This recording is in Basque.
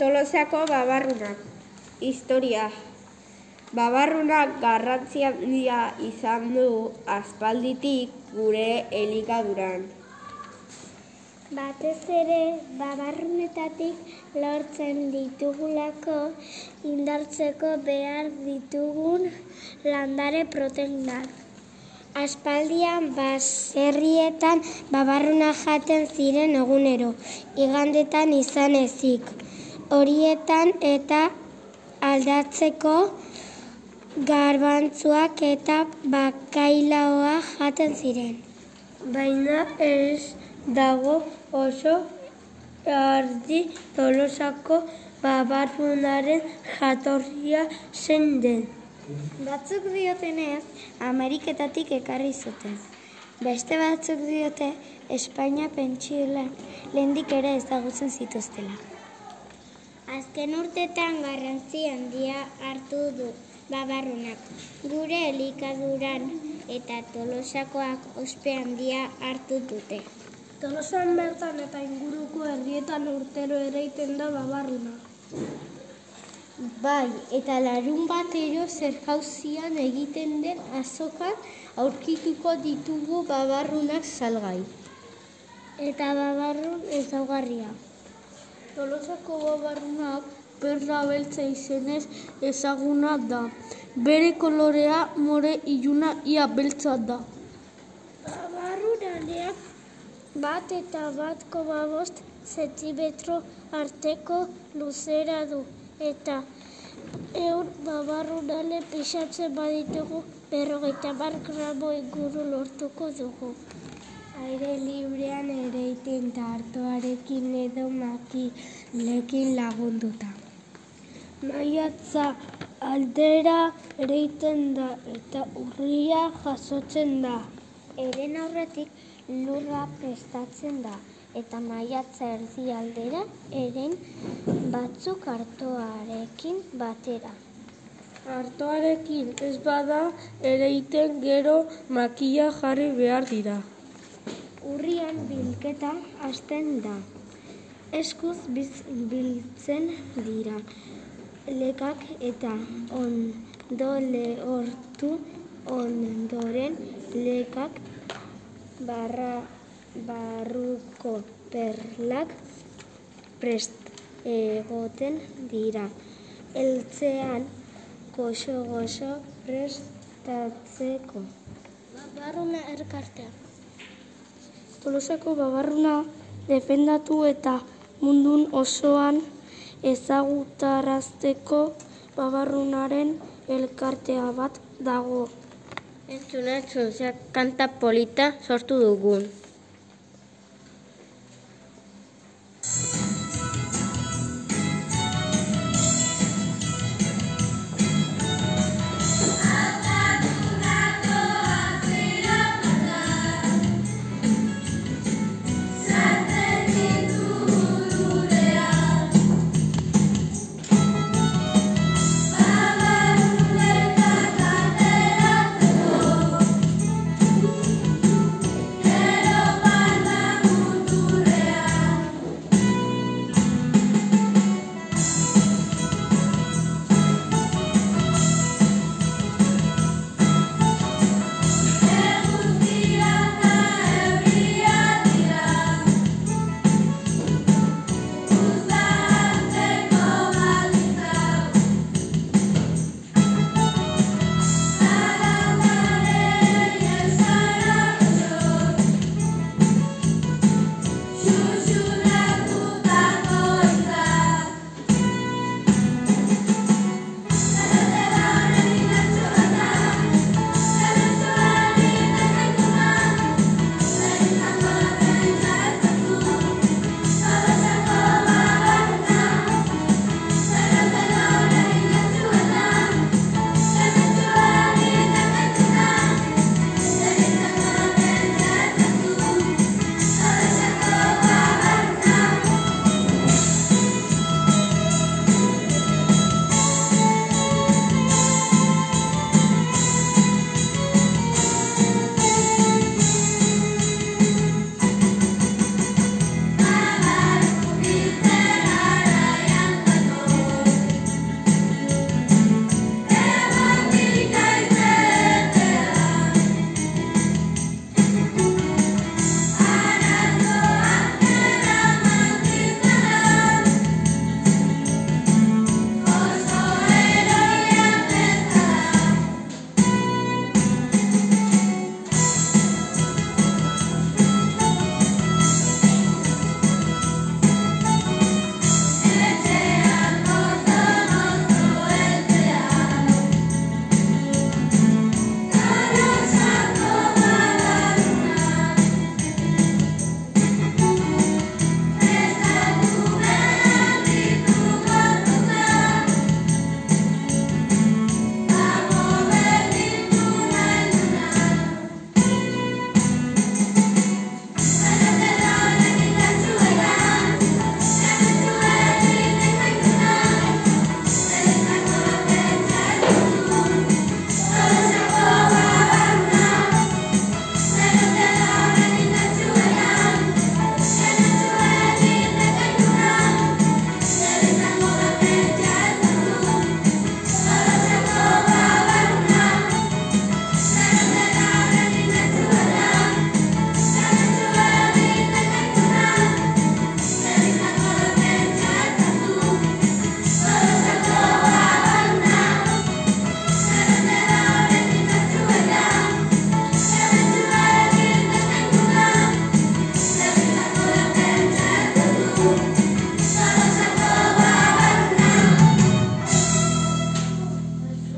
Tolosako babarrunak. Historia. Babarrunak garrantzi handia izan du aspalditik gure elikaduran. Batez ere, babarrunetatik lortzen ditugulako indartzeko behar ditugun landare proteinak. Aspaldian baserrietan babarruna jaten ziren egunero, igandetan izan ezik. Horietan eta aldatzeko garbantzuak eta bakailaoa jaten ziren. Baina ez dago oso ardi tolosako babarrunaren jatorria zein den. Batzuk diotenez, Ameriketatik ekarri zuten. Beste batzuk diote, Espainia pentsiolan lehendik ere ezagutzen zituztela. Azken urtetan garrantzi handia hartu du babarrunak. Gure elikaduran eta tolosakoak ospe handia hartu dute. Tolosan bertan eta inguruko herrietan urtero ere iten da babarruna. Bai, eta larun batero zerjauzian egiten den azokan aurkituko ditugu babarrunak salgai. Eta babarrun ezaugarria. Tolosako babarrunak perla beltza izenez ezaguna da. Bere kolorea more iluna ia beltza da. Babarrunaneak bat eta bat koma bost zentimetro arteko luzera du. Eta eun babarrunale pixatzen baditugu berrogeita mar gramo inguru lortuko dugu. Aire librean ere iten tartoarekin edo makilekin lagunduta. Maiatza aldera ereiten da eta urria jasotzen da. Eren aurretik lurra prestatzen da eta maiatza erdi aldera eren batzuk artoarekin batera. Artoarekin ez bada ereiten gero makila jarri behar dira. Urrian bilketa hasten da. Eskuz biz biltzen dira. Lekak eta ondo lehortu ondoren lekak barra barruko perlak prest egoten dira. Eltzean goxo-goxo prestatzeko. Babarruna erkartea. Tolosako babarruna defendatu eta mundun osoan ezagutarazteko babarrunaren elkartea bat dago. Entzuna, kanta polita sortu dugun.